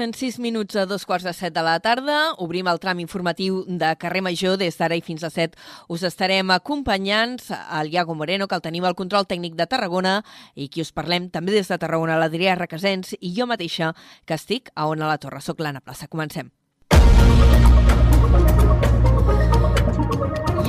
En 6 minuts a dos quarts de set de la tarda, obrim el tram informatiu de carrer Major. Des d'ara i fins a set us estarem acompanyant el Iago Moreno, que el tenim al control tècnic de Tarragona, i qui us parlem també des de Tarragona, l'Adrià Requesens, i jo mateixa, que estic a Ona la Torre. Soc l'Anna Plaça. Comencem.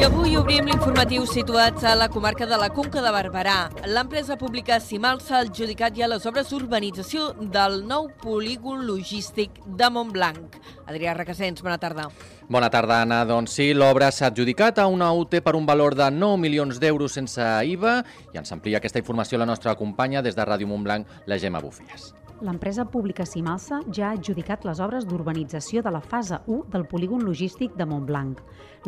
I avui obrim l'informatiu situats a la comarca de la Conca de Barberà. L'empresa pública Simalsa ha adjudicat ja les obres d'urbanització del nou polígon logístic de Montblanc. Adrià Requesens, bona tarda. Bona tarda, Anna. Doncs sí, l'obra s'ha adjudicat a una UT per un valor de 9 milions d'euros sense IVA i ens amplia aquesta informació la nostra companya des de Ràdio Montblanc, la Gemma Bufies. L'empresa pública Simalsa ja ha adjudicat les obres d'urbanització de la fase 1 del polígon logístic de Montblanc.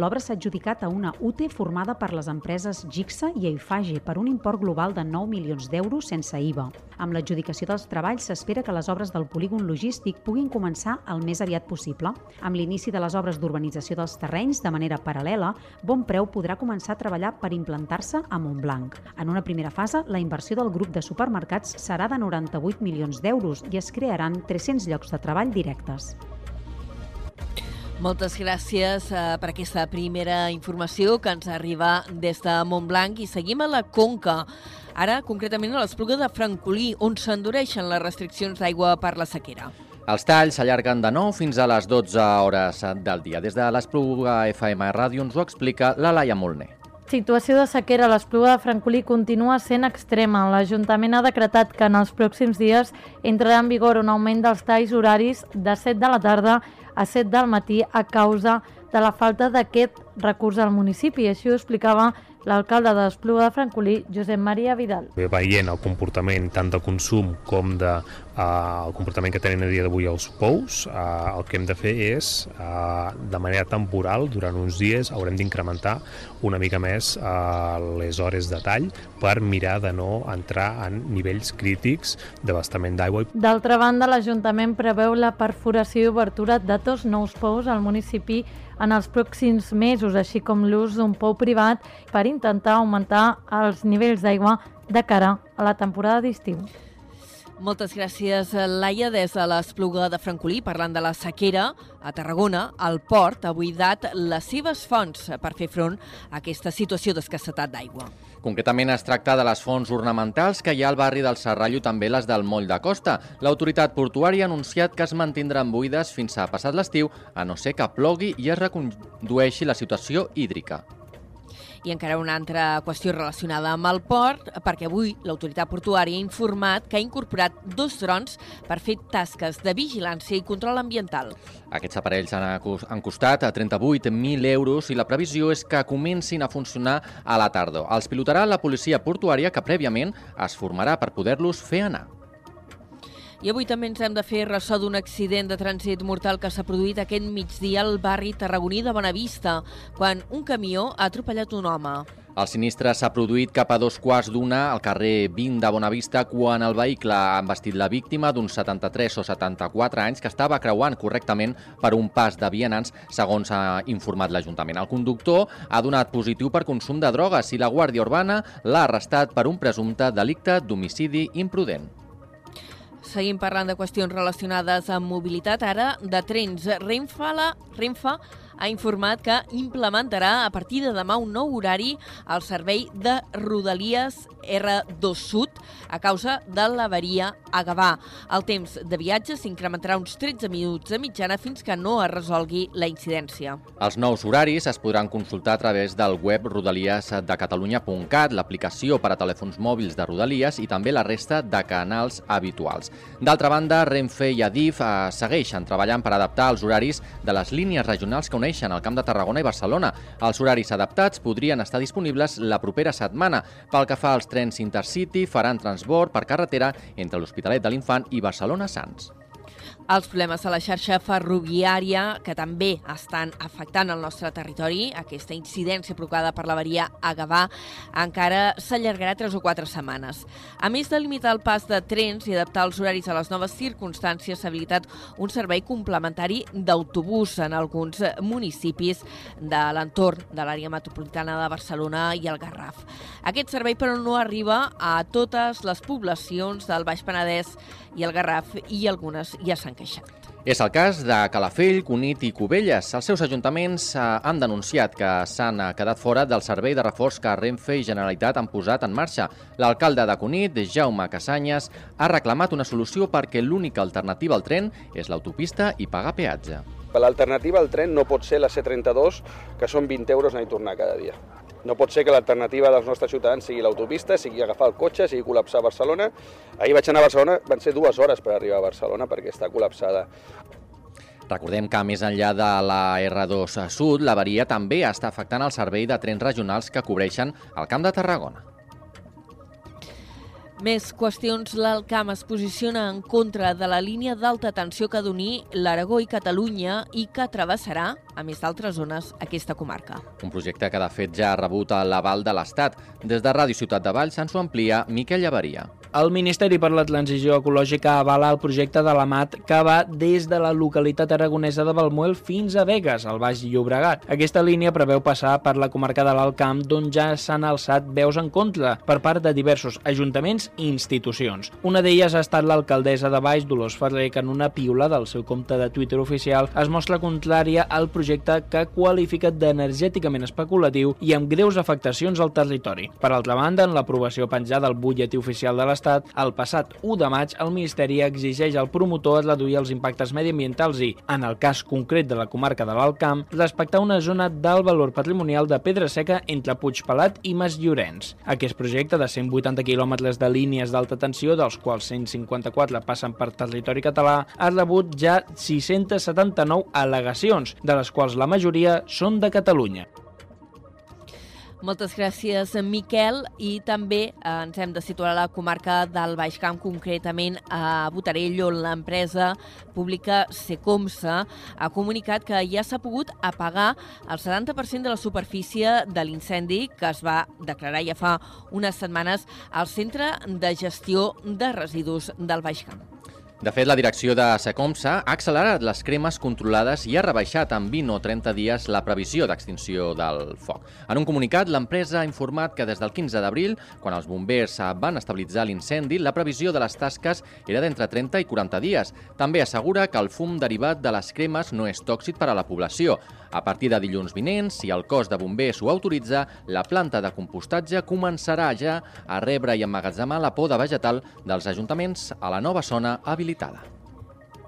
L'obra s'ha adjudicat a una UT formada per les empreses Gixa i Eifage per un import global de 9 milions d'euros sense IVA. Amb l'adjudicació dels treballs s'espera que les obres del polígon logístic puguin començar el més aviat possible. Amb l'inici de les obres d'urbanització dels terrenys de manera paral·lela, Bon Preu podrà començar a treballar per implantar-se a Montblanc. En una primera fase, la inversió del grup de supermercats serà de 98 milions d'euros i es crearan 300 llocs de treball directes. Moltes gràcies eh, per aquesta primera informació que ens arriba des de Montblanc i seguim a la Conca. Ara, concretament, a l'Espluga de Francolí, on s'endureixen les restriccions d'aigua per la sequera. Els talls s'allarguen de 9 fins a les 12 hores del dia. Des de l'Espluga FM Ràdio ens ho explica la Laia Molner. Situació de sequera a l'Espluga de Francolí continua sent extrema. L'Ajuntament ha decretat que en els pròxims dies entrarà en vigor un augment dels talls horaris de 7 de la tarda a 7 del matí a causa de la falta d'aquest recurs al municipi. Així ho explicava l'alcalde de l'Espluga de Francolí, Josep Maria Vidal. Veient el comportament tant de consum com de, uh, el comportament que tenen a dia d'avui els pous, uh, el que hem de fer és, uh, de manera temporal, durant uns dies, haurem d'incrementar una mica més uh, les hores de tall per mirar de no entrar en nivells crítics d'abastament d'aigua. D'altra banda, l'Ajuntament preveu la perforació i obertura de dos nous pous al municipi en els pròxims mesos, així com l'ús d'un pou privat per intentar augmentar els nivells d'aigua de cara a la temporada d'estiu. Moltes gràcies, Laia, des de l'Espluga de Francolí, parlant de la sequera. A Tarragona, el port ha buidat les seves fonts per fer front a aquesta situació d'escassetat d'aigua. Concretament es tracta de les fonts ornamentals que hi ha al barri del Serrallo també les del Moll de Costa. L'autoritat portuària ha anunciat que es mantindran buides fins a passat l'estiu, a no ser que plogui i es recondueixi la situació hídrica. I encara una altra qüestió relacionada amb el port, perquè avui l'autoritat portuària ha informat que ha incorporat dos drons per fer tasques de vigilància i control ambiental. Aquests aparells han, costat a 38.000 euros i la previsió és que comencin a funcionar a la tardor. Els pilotarà la policia portuària que prèviament es formarà per poder-los fer anar. I avui també ens hem de fer ressò d'un accident de trànsit mortal que s'ha produït aquest migdia al barri tarragoní de Bonavista, quan un camió ha atropellat un home. El sinistre s'ha produït cap a dos quarts d'una al carrer 20 de Bonavista quan el vehicle ha embestit la víctima d'uns 73 o 74 anys que estava creuant correctament per un pas de vianants, segons ha informat l'Ajuntament. El conductor ha donat positiu per consum de drogues i la Guàrdia Urbana l'ha arrestat per un presumpte delicte d'homicidi imprudent. Seguim parlant de qüestions relacionades amb mobilitat, ara de trens. Renfe, la, Renfe ha informat que implementarà a partir de demà un nou horari al servei de Rodalies R2 Sud a causa de l'averia a Gavà. El temps de viatge s'incrementarà uns 13 minuts de mitjana fins que no es resolgui la incidència. Els nous horaris es podran consultar a través del web rodaliesdecatalunya.cat, l'aplicació per a telèfons mòbils de Rodalies i també la resta de canals habituals. D'altra banda, Renfe i Adif eh, segueixen treballant per adaptar els horaris de les línies regionals que uneixen el Camp de Tarragona i Barcelona. Els horaris adaptats podrien estar disponibles la propera setmana. Pel que fa als trens Intercity, faran transbord per carretera entre l'Hospitalet de l'Infant i Barcelona-Sants. Els problemes a la xarxa ferroviària, que també estan afectant el nostre territori, aquesta incidència provocada per l'averia a Gavà, encara s'allargarà tres o quatre setmanes. A més de limitar el pas de trens i adaptar els horaris a les noves circumstàncies, s'ha habilitat un servei complementari d'autobús en alguns municipis de l'entorn de l'àrea metropolitana de Barcelona i el Garraf. Aquest servei, però, no arriba a totes les poblacions del Baix Penedès i el Garraf i algunes ja s'han queixat. És el cas de Calafell, Cunit i Cubelles. Els seus ajuntaments eh, han denunciat que s'han eh, quedat fora del servei de reforç que Renfe i Generalitat han posat en marxa. L'alcalde de Cunit, Jaume Casanyes, ha reclamat una solució perquè l'única alternativa al tren és l'autopista i pagar peatge. L'alternativa al tren no pot ser la C32, que són 20 euros anar i tornar cada dia. No pot ser que l'alternativa dels nostres ciutadans sigui l'autopista, sigui agafar el cotxe, sigui col·lapsar Barcelona. Ahir vaig anar a Barcelona, van ser dues hores per arribar a Barcelona perquè està col·lapsada. Recordem que més enllà de la R2 Sud, l'avaria també està afectant el servei de trens regionals que cobreixen el Camp de Tarragona. Més qüestions. L'Alcam es posiciona en contra de la línia d'alta tensió que d'unir l'Aragó i Catalunya i que travessarà, a més d'altres zones, aquesta comarca. Un projecte que, de fet, ja ha rebut l'aval de l'Estat. Des de Ràdio Ciutat de Valls ens ho amplia Miquel Llavaria. El Ministeri per la Transició Ecològica avala el projecte de la MAT que va des de la localitat aragonesa de Balmuel fins a Vegas, al Baix Llobregat. Aquesta línia preveu passar per la comarca de l'Alt Camp, d'on ja s'han alçat veus en contra per part de diversos ajuntaments i institucions. Una d'elles ha estat l'alcaldessa de Baix, Dolors Ferrer, que en una piula del seu compte de Twitter oficial es mostra contrària al projecte que qualifica d'energèticament especulatiu i amb greus afectacions al territori. Per altra banda, en l'aprovació penjada al butlletí oficial de l'Estat, l'Estat, el passat 1 de maig el Ministeri exigeix al promotor reduir els impactes mediambientals i, en el cas concret de la comarca de l'Alt Camp, respectar una zona d'alt valor patrimonial de pedra seca entre Puigpelat i Mas Llorenç. Aquest projecte de 180 quilòmetres de línies d'alta tensió, dels quals 154 passen per territori català, ha rebut ja 679 al·legacions, de les quals la majoria són de Catalunya. Moltes gràcies, Miquel. I també eh, ens hem de situar a la comarca del Baix Camp, concretament a Botarell, on l'empresa pública Secomsa ha comunicat que ja s'ha pogut apagar el 70% de la superfície de l'incendi que es va declarar ja fa unes setmanes al Centre de Gestió de Residus del Baix Camp. De fet, la direcció de Secomsa ha accelerat les cremes controlades i ha rebaixat en 20 o 30 dies la previsió d'extinció del foc. En un comunicat, l'empresa ha informat que des del 15 d'abril, quan els bombers van estabilitzar l'incendi, la previsió de les tasques era d'entre 30 i 40 dies. També assegura que el fum derivat de les cremes no és tòxic per a la població. A partir de dilluns vinents, si el cos de bombers ho autoritza, la planta de compostatge començarà ja a rebre i emmagatzemar la poda vegetal dels ajuntaments a la nova zona habilitada.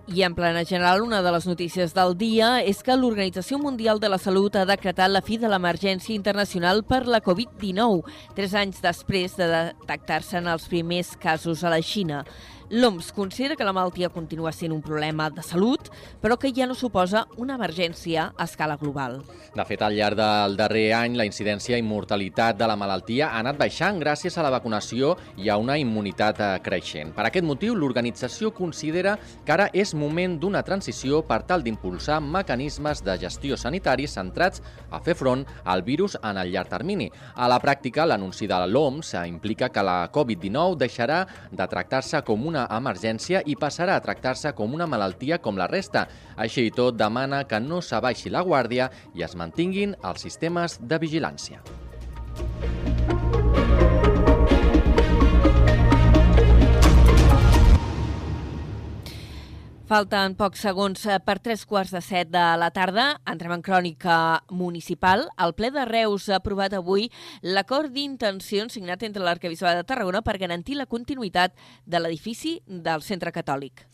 I en plena general, una de les notícies del dia és que l'Organització Mundial de la Salut ha decretat la fi de l'emergència internacional per la Covid-19, tres anys després de detectar-se en els primers casos a la Xina. L'OMS considera que la malaltia continua sent un problema de salut, però que ja no suposa una emergència a escala global. De fet, al llarg del darrer any, la incidència i mortalitat de la malaltia ha anat baixant gràcies a la vacunació i a una immunitat eh, creixent. Per aquest motiu, l'organització considera que ara és moment d'una transició per tal d'impulsar mecanismes de gestió sanitari centrats a fer front al virus en el llarg termini. A la pràctica, l'anunci de l'OMS implica que la Covid-19 deixarà de tractar-se com una una emergència i passarà a tractar-se com una malaltia com la resta. Així i tot, demana que no s'abaixi la guàrdia i es mantinguin els sistemes de vigilància. Falten pocs segons eh, per tres quarts de set de la tarda. Entrem en crònica municipal. El ple de Reus ha aprovat avui l'acord d'intencions signat entre l'Arcabisbe de Tarragona per garantir la continuïtat de l'edifici del Centre Catòlic.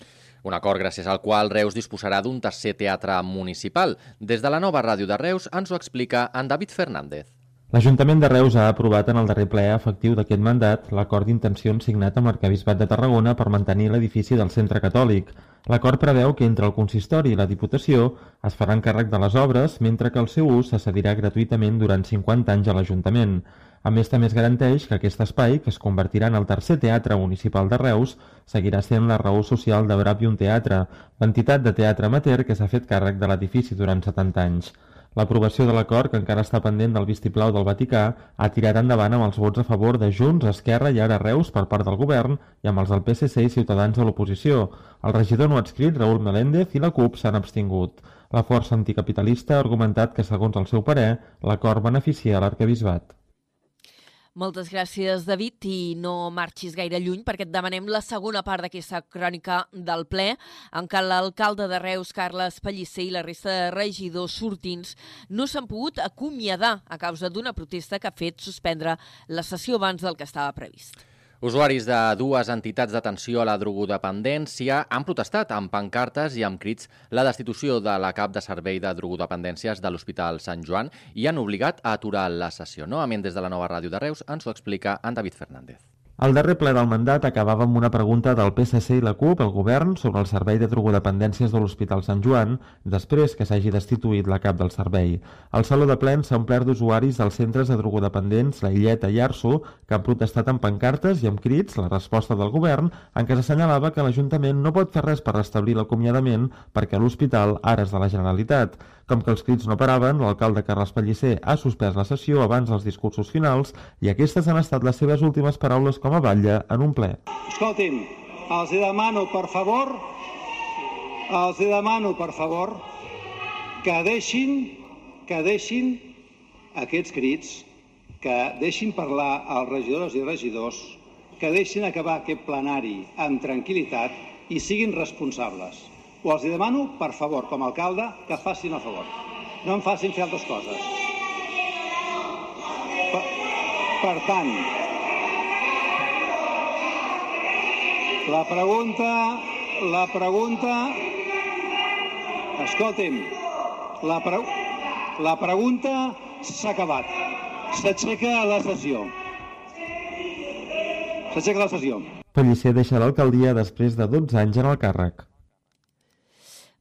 Un acord gràcies al qual Reus disposarà d'un tercer teatre municipal. Des de la nova ràdio de Reus ens ho explica en David Fernández. L'Ajuntament de Reus ha aprovat en el darrer ple efectiu d'aquest mandat l'acord d'intencions signat amb l'Arcabisbat de Tarragona per mantenir l'edifici del Centre Catòlic. L'acord preveu que entre el consistori i la Diputació es faran càrrec de les obres, mentre que el seu ús se cedirà gratuïtament durant 50 anys a l'Ajuntament. A més, també es garanteix que aquest espai, que es convertirà en el tercer teatre municipal de Reus, seguirà sent la raó social de Bravium Teatre, l'entitat de teatre amateur que s'ha fet càrrec de l'edifici durant 70 anys. L'aprovació de l'acord, que encara està pendent del vistiplau del Vaticà, ha tirat endavant amb els vots a favor de Junts, Esquerra i ara Reus per part del govern i amb els del PSC i Ciutadans de l'oposició. El regidor no adscrit, Raül Meléndez, i la CUP s'han abstingut. La força anticapitalista ha argumentat que, segons el seu parer, l'acord beneficia l'arcabisbat. Moltes gràcies, David, i no marxis gaire lluny perquè et demanem la segona part d'aquesta crònica del ple, en què l'alcalde de Reus, Carles Pellicer, i la resta de regidors sortins no s'han pogut acomiadar a causa d'una protesta que ha fet suspendre la sessió abans del que estava previst. Usuaris de dues entitats d'atenció a la drogodependència han protestat amb pancartes i amb crits la destitució de la cap de servei de drogodependències de l'Hospital Sant Joan i han obligat a aturar la sessió. Novament des de la nova ràdio de Reus ens ho explica en David Fernández. El darrer ple del mandat acabava amb una pregunta del PSC i la CUP al govern sobre el servei de drogodependències de l'Hospital Sant Joan, després que s'hagi destituït la cap del servei. El saló de plens s'ha omplert d'usuaris dels centres de drogodependents La Illeta i Arso, que han protestat amb pancartes i amb crits la resposta del govern en què s'assenyalava que l'Ajuntament no pot fer res per restablir l'acomiadament perquè l'hospital ara és de la Generalitat. Com que els crits no paraven, l'alcalde Carles Pellicer ha suspès la sessió abans dels discursos finals i aquestes han estat les seves últimes paraules com a batlle en un ple. Escoltin, els demano, per favor, els demano, per favor, que deixin, que deixin aquests crits, que deixin parlar als regidors i regidors, que deixin acabar aquest plenari amb tranquil·litat i siguin responsables. O els demano, per favor, com a alcalde, que facin el favor. No em facin fer altres coses. Per, per tant, la pregunta, la pregunta, escolti'm, la, pre, la pregunta s'ha acabat. S'aixeca la sessió. S'aixeca la sessió. Pellicer deixa l'alcaldia després de 12 anys en el càrrec.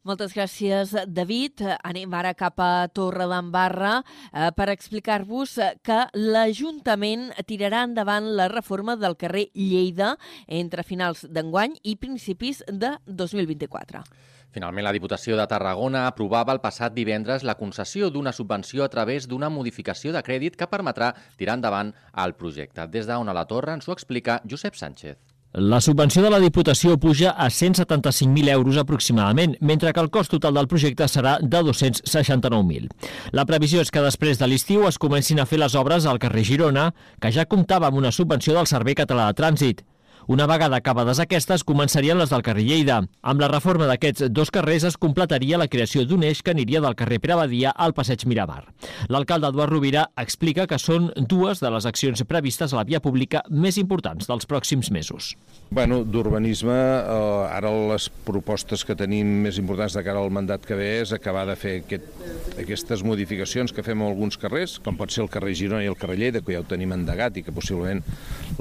Moltes gràcies, David. Anem ara cap a Torre d'Embarra eh, per explicar-vos que l'Ajuntament tirarà endavant la reforma del carrer Lleida entre finals d'enguany i principis de 2024. Finalment, la Diputació de Tarragona aprovava el passat divendres la concessió d'una subvenció a través d'una modificació de crèdit que permetrà tirar endavant el projecte. Des d'on a la Torre ens ho explica Josep Sánchez. La subvenció de la Diputació puja a 175.000 euros aproximadament, mentre que el cost total del projecte serà de 269.000. La previsió és que després de l'estiu es comencin a fer les obres al carrer Girona, que ja comptava amb una subvenció del Servei Català de Trànsit. Una vegada acabades aquestes, començarien les del carrer Lleida. Amb la reforma d'aquests dos carrers es completaria la creació d'un eix que aniria del carrer Pere Badia al passeig Miramar. L'alcalde Eduard Rovira explica que són dues de les accions previstes a la via pública més importants dels pròxims mesos. Bueno, d'urbanisme, eh, ara les propostes que tenim més importants de cara al mandat que ve és acabar de fer aquest, aquestes modificacions que fem a alguns carrers, com pot ser el carrer Girona i el carrer Lleida, que ja ho tenim endegat i que possiblement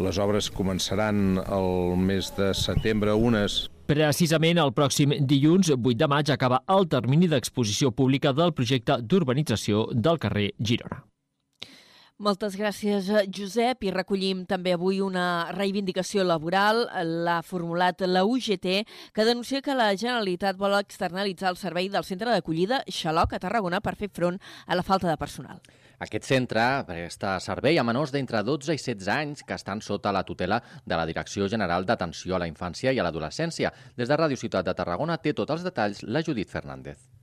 les obres començaran el mes de setembre unes Precisament el pròxim dilluns 8 de maig acaba el termini d'exposició pública del projecte d'urbanització del carrer Girona. Moltes gràcies, Josep. I recollim també avui una reivindicació laboral. L'ha formulat la UGT, que denuncia que la Generalitat vol externalitzar el servei del centre d'acollida Xaloc a Tarragona per fer front a la falta de personal. Aquest centre presta servei a menors d'entre 12 i 16 anys que estan sota la tutela de la Direcció General d'Atenció a la Infància i a l'Adolescència. Des de Ràdio Ciutat de Tarragona té tots els detalls la Judit Fernández.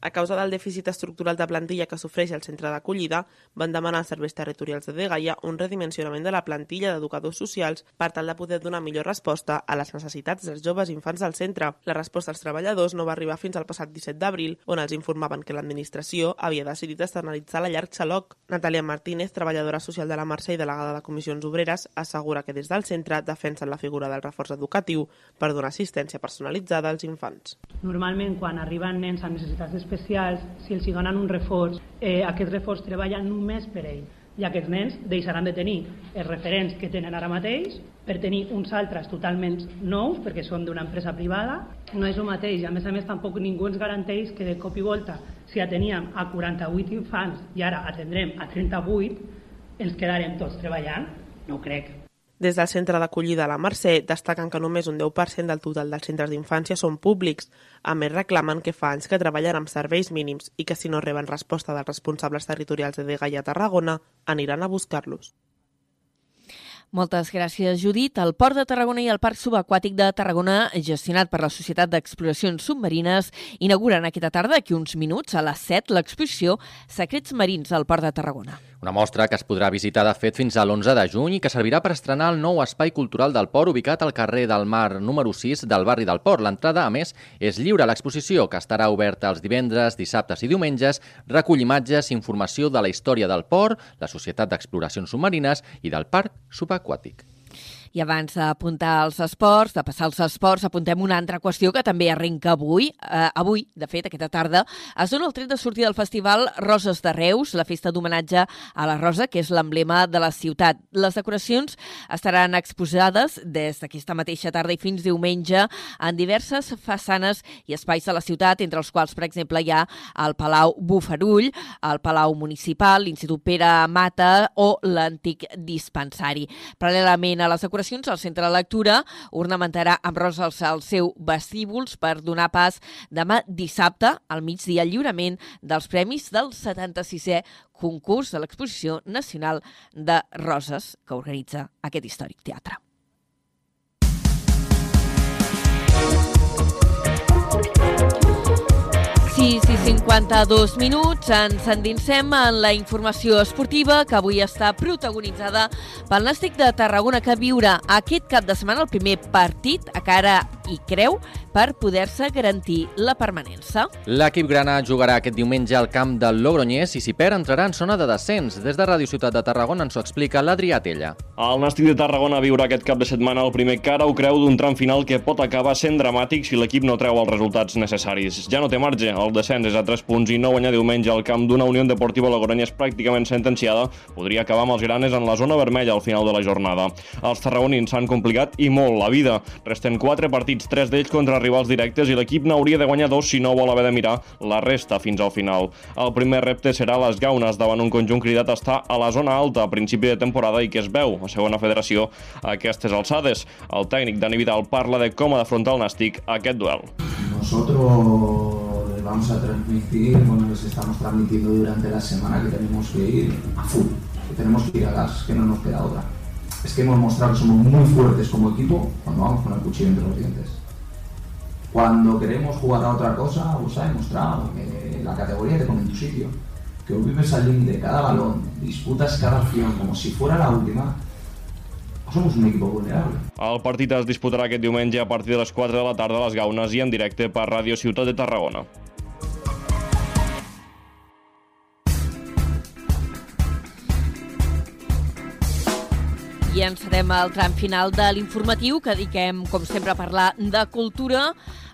A causa del dèficit estructural de plantilla que sofreix el centre d'acollida, van demanar als serveis territorials de Degaia un redimensionament de la plantilla d'educadors socials per tal de poder donar millor resposta a les necessitats dels joves i infants del centre. La resposta als treballadors no va arribar fins al passat 17 d'abril, on els informaven que l'administració havia decidit externalitzar la llarg xaloc. Natàlia Martínez, treballadora social de la Mercè i delegada de Comissions Obreres, assegura que des del centre defensen la figura del reforç educatiu per donar assistència personalitzada als infants. Normalment, quan arriben nens amb necessitats especials, si els hi donen un reforç, eh, aquest reforç treballa només per ell i aquests nens deixaran de tenir els referents que tenen ara mateix per tenir uns altres totalment nous perquè són d'una empresa privada no és el mateix i a més a més tampoc ningú ens garanteix que de cop i volta si ateníem a 48 infants i ara atendrem a 38 ens quedarem tots treballant? No ho crec. Des del centre d'acollida la Mercè destaquen que només un 10% del total dels centres d'infància són públics. A més, reclamen que fa anys que treballen amb serveis mínims i que si no reben resposta dels responsables territorials de Dega i a Tarragona, aniran a buscar-los. Moltes gràcies, Judit. El Port de Tarragona i el Parc Subaquàtic de Tarragona, gestionat per la Societat d'Exploracions Submarines, inauguren aquesta tarda, aquí uns minuts, a les 7, l'exposició Secrets Marins al Port de Tarragona. Una mostra que es podrà visitar de fet fins a l'11 de juny i que servirà per estrenar el nou espai cultural del Port ubicat al carrer del Mar número 6 del barri del Port. L'entrada, a més, és lliure a l'exposició, que estarà oberta els divendres, dissabtes i diumenges, recull imatges, informació de la història del port, la Societat d'Exploracions Submarines i del Parc Subaquàtic. I abans d'apuntar als esports, de passar als esports, apuntem una altra qüestió que també arrenca avui. Eh, avui, de fet, aquesta tarda, es dona el tret de sortir del festival Roses de Reus, la festa d'homenatge a la Rosa, que és l'emblema de la ciutat. Les decoracions estaran exposades des d'aquesta mateixa tarda i fins diumenge en diverses façanes i espais de la ciutat, entre els quals, per exemple, hi ha el Palau Bufarull, el Palau Municipal, l'Institut Pere Mata o l'antic dispensari. Paral·lelament a les decoracions decoracions, el Centre de Lectura ornamentarà amb roses els seus vestíbuls per donar pas demà dissabte al migdia al lliurament dels premis del 76è concurs de l'Exposició Nacional de Roses que organitza aquest històric teatre. Sí, sí, 52 minuts. Ens endinsem en la informació esportiva que avui està protagonitzada pel Nàstic de Tarragona que viurà aquest cap de setmana el primer partit a cara i creu per poder-se garantir la permanència. L'equip grana jugarà aquest diumenge al camp del Logroñés i si perd entrarà en zona de descens. Des de Ràdio Ciutat de Tarragona ens ho explica l'Adrià Tella. El Nàstic de Tarragona viurà aquest cap de setmana el primer cara o creu d'un tram final que pot acabar sent dramàtic si l'equip no treu els resultats necessaris. Ja no té marge, el descens és a 3 punts i no guanyar diumenge al camp d'una Unió Deportiva Logroñés pràcticament sentenciada podria acabar amb els granes en la zona vermella al final de la jornada. Els tarragonins s'han complicat i molt la vida. Resten 4 partits, 3 d'ells contra rivals directes i l'equip n'hauria de guanyar dos si no vol haver de mirar la resta fins al final. El primer repte serà les gaunes davant un conjunt cridat a estar a la zona alta a principi de temporada i que es veu a segona federació a aquestes alçades. El tècnic Dani Vidal parla de com ha d'afrontar el Nàstic aquest duel. Nosotros vamos a transmitir, bueno, les estamos transmitiendo durante la semana que tenemos que ir a full, que tenemos que ir a gas, que no nos queda otra. Es que hemos mostrado que somos muy fuertes como equipo cuando vamos con el cuchillo entre los dientes. Cuando queremos jugar a otra cosa, os ha demostrado que la categoría te pone en tu sitio, que vives al límite de cada balón, disputas cada acción como si fuera la última, o somos un equipo vulnerable. El partit es disputarà aquest diumenge a partir de les 4 de la tarda a les Gaunes i en directe per Ràdio Ciutat de Tarragona. I encetem el tram final de l'informatiu que dediquem, com sempre, a parlar de cultura.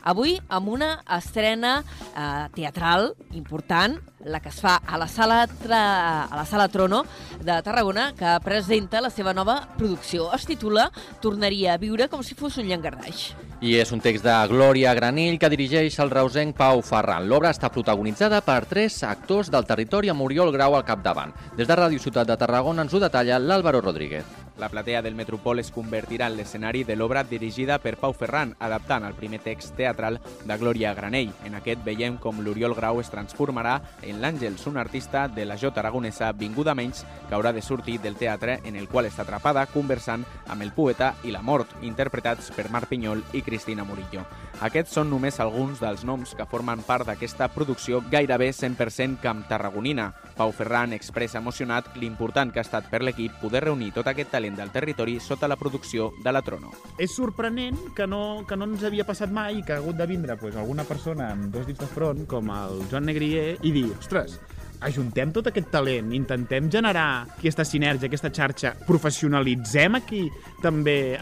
Avui amb una estrena eh, teatral important, la que es fa a la sala, tra... a la sala Trono de Tarragona, que presenta la seva nova producció. Es titula Tornaria a viure com si fos un llangardaix. I és un text de Glòria Granell que dirigeix el reusenc Pau Ferran. L'obra està protagonitzada per tres actors del territori amb Oriol Grau al capdavant. Des de Ràdio Ciutat de Tarragona ens ho detalla l'Àlvaro Rodríguez. La platea del Metropol es convertirà en l'escenari de l'obra dirigida per Pau Ferran, adaptant el primer text teatral de Glòria Granell. En aquest veiem com l'Oriol Grau es transformarà en l'Àngels, un artista de la jota aragonesa vinguda menys que haurà de sortir del teatre en el qual està atrapada conversant amb el poeta i la mort, interpretats per Marc Pinyol i Cristina Murillo. Aquests són només alguns dels noms que formen part d'aquesta producció gairebé 100% camp tarragonina. Pau Ferran expressa emocionat l'important que ha estat per l'equip poder reunir tot aquest talent del territori sota la producció de la Trono. És sorprenent que no, que no ens havia passat mai que ha hagut de vindre pues, alguna persona amb dos dits de front, com el Joan Negrier, i dir, ostres, ajuntem tot aquest talent, intentem generar aquesta sinergia, aquesta xarxa, professionalitzem aquí també eh,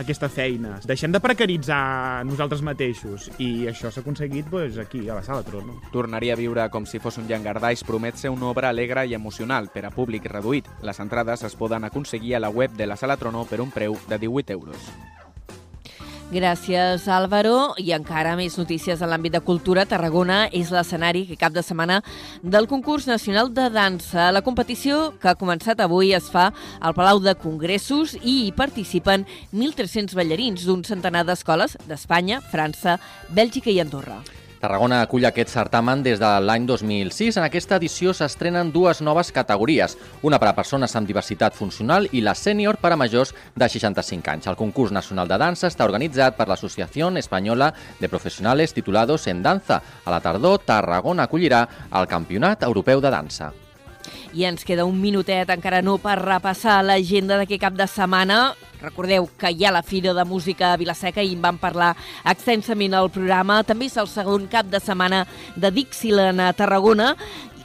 aquesta feina, deixem de precaritzar nosaltres mateixos i això s'ha aconseguit pues, aquí, a la Sala Trono. Tornaria a viure com si fos un llangardaix promet ser una obra alegre i emocional per a públic reduït. Les entrades es poden aconseguir a la web de la Sala Trono per un preu de 18 euros. Gràcies, Álvaro. I encara més notícies en l'àmbit de cultura. Tarragona és l'escenari que cap de setmana del concurs nacional de dansa. La competició que ha començat avui es fa al Palau de Congressos i hi participen 1.300 ballarins d'un centenar d'escoles d'Espanya, França, Bèlgica i Andorra. Tarragona acull aquest certamen des de l'any 2006. En aquesta edició s'estrenen dues noves categories, una per a persones amb diversitat funcional i la sènior per a majors de 65 anys. El concurs nacional de dansa està organitzat per l'Associació Espanyola de Professionales Titulados en Danza. A la tardor, Tarragona acollirà el Campionat Europeu de Dansa. I ens queda un minutet encara no per repassar l'agenda d'aquest cap de setmana. Recordeu que hi ha la Fira de Música a Vilaseca i en vam parlar extensament al programa. També és el segon cap de setmana de Dixieland a Tarragona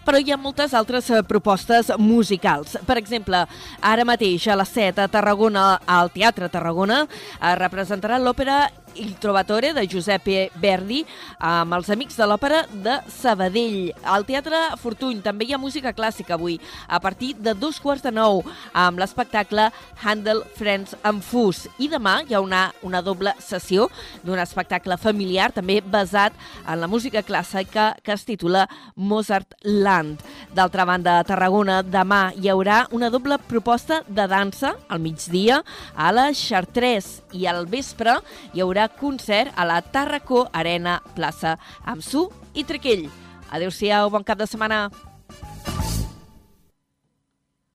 però hi ha moltes altres eh, propostes musicals. Per exemple, ara mateix a les 7 a Tarragona, al Teatre Tarragona, es representarà l'òpera Il Trovatore de Giuseppe Verdi amb els Amics de l'Òpera de Sabadell. Al Teatre Fortuny també hi ha música clàssica avui, a partir de dos quarts de nou, amb l'espectacle Handel Friends and Fus. I demà hi ha una, una doble sessió d'un espectacle familiar, també basat en la música clàssica que es titula Mozart Land. D'altra banda, a Tarragona demà hi haurà una doble proposta de dansa al migdia a la Chartres i al vespre hi haurà concert a la Tarracó Arena Plaça amb Su i Triquell. Adéu-siau, bon cap de setmana.